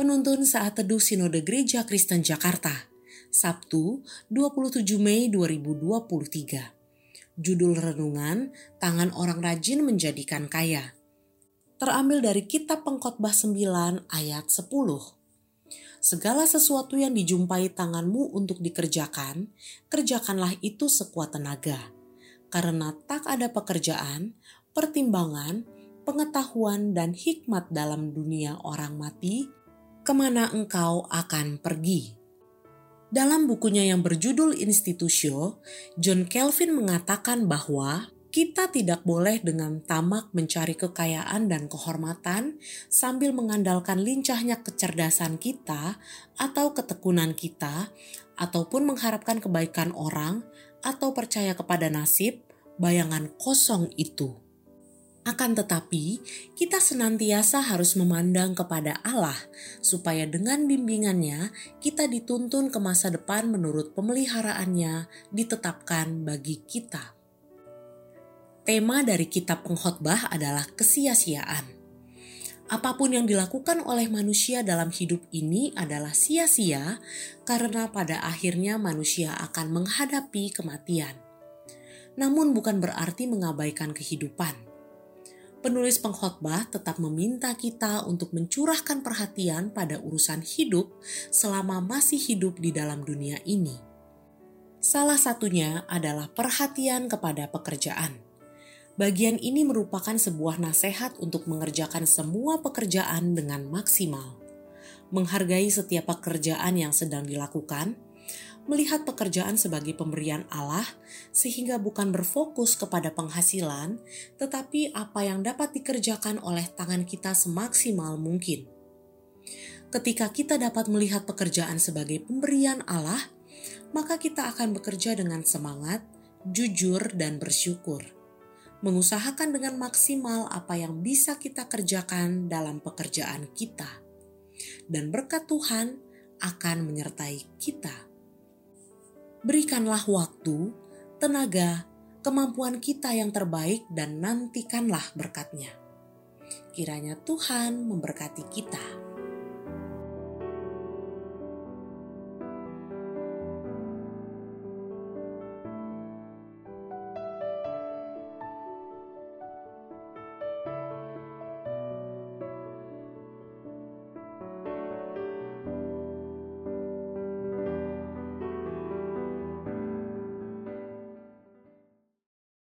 Penuntun Saat Teduh Sinode Gereja Kristen Jakarta, Sabtu 27 Mei 2023. Judul Renungan, Tangan Orang Rajin Menjadikan Kaya. Terambil dari Kitab Pengkhotbah 9 ayat 10. Segala sesuatu yang dijumpai tanganmu untuk dikerjakan, kerjakanlah itu sekuat tenaga. Karena tak ada pekerjaan, pertimbangan, pengetahuan, dan hikmat dalam dunia orang mati ke mana engkau akan pergi. Dalam bukunya yang berjudul Institutio, John Kelvin mengatakan bahwa kita tidak boleh dengan tamak mencari kekayaan dan kehormatan sambil mengandalkan lincahnya kecerdasan kita atau ketekunan kita, ataupun mengharapkan kebaikan orang atau percaya kepada nasib, bayangan kosong itu. Akan tetapi, kita senantiasa harus memandang kepada Allah, supaya dengan bimbingannya kita dituntun ke masa depan menurut pemeliharaannya ditetapkan bagi kita. Tema dari kitab pengkhotbah adalah kesia-siaan. Apa pun yang dilakukan oleh manusia dalam hidup ini adalah sia-sia, karena pada akhirnya manusia akan menghadapi kematian. Namun, bukan berarti mengabaikan kehidupan penulis pengkhotbah tetap meminta kita untuk mencurahkan perhatian pada urusan hidup selama masih hidup di dalam dunia ini. Salah satunya adalah perhatian kepada pekerjaan. Bagian ini merupakan sebuah nasihat untuk mengerjakan semua pekerjaan dengan maksimal, menghargai setiap pekerjaan yang sedang dilakukan melihat pekerjaan sebagai pemberian Allah, sehingga bukan berfokus kepada penghasilan, tetapi apa yang dapat dikerjakan oleh tangan kita semaksimal mungkin. Ketika kita dapat melihat pekerjaan sebagai pemberian Allah, maka kita akan bekerja dengan semangat, jujur, dan bersyukur. Mengusahakan dengan maksimal apa yang bisa kita kerjakan dalam pekerjaan kita, dan berkat Tuhan akan menyertai kita berikanlah waktu, tenaga, kemampuan kita yang terbaik dan nantikanlah berkatnya. Kiranya Tuhan memberkati kita.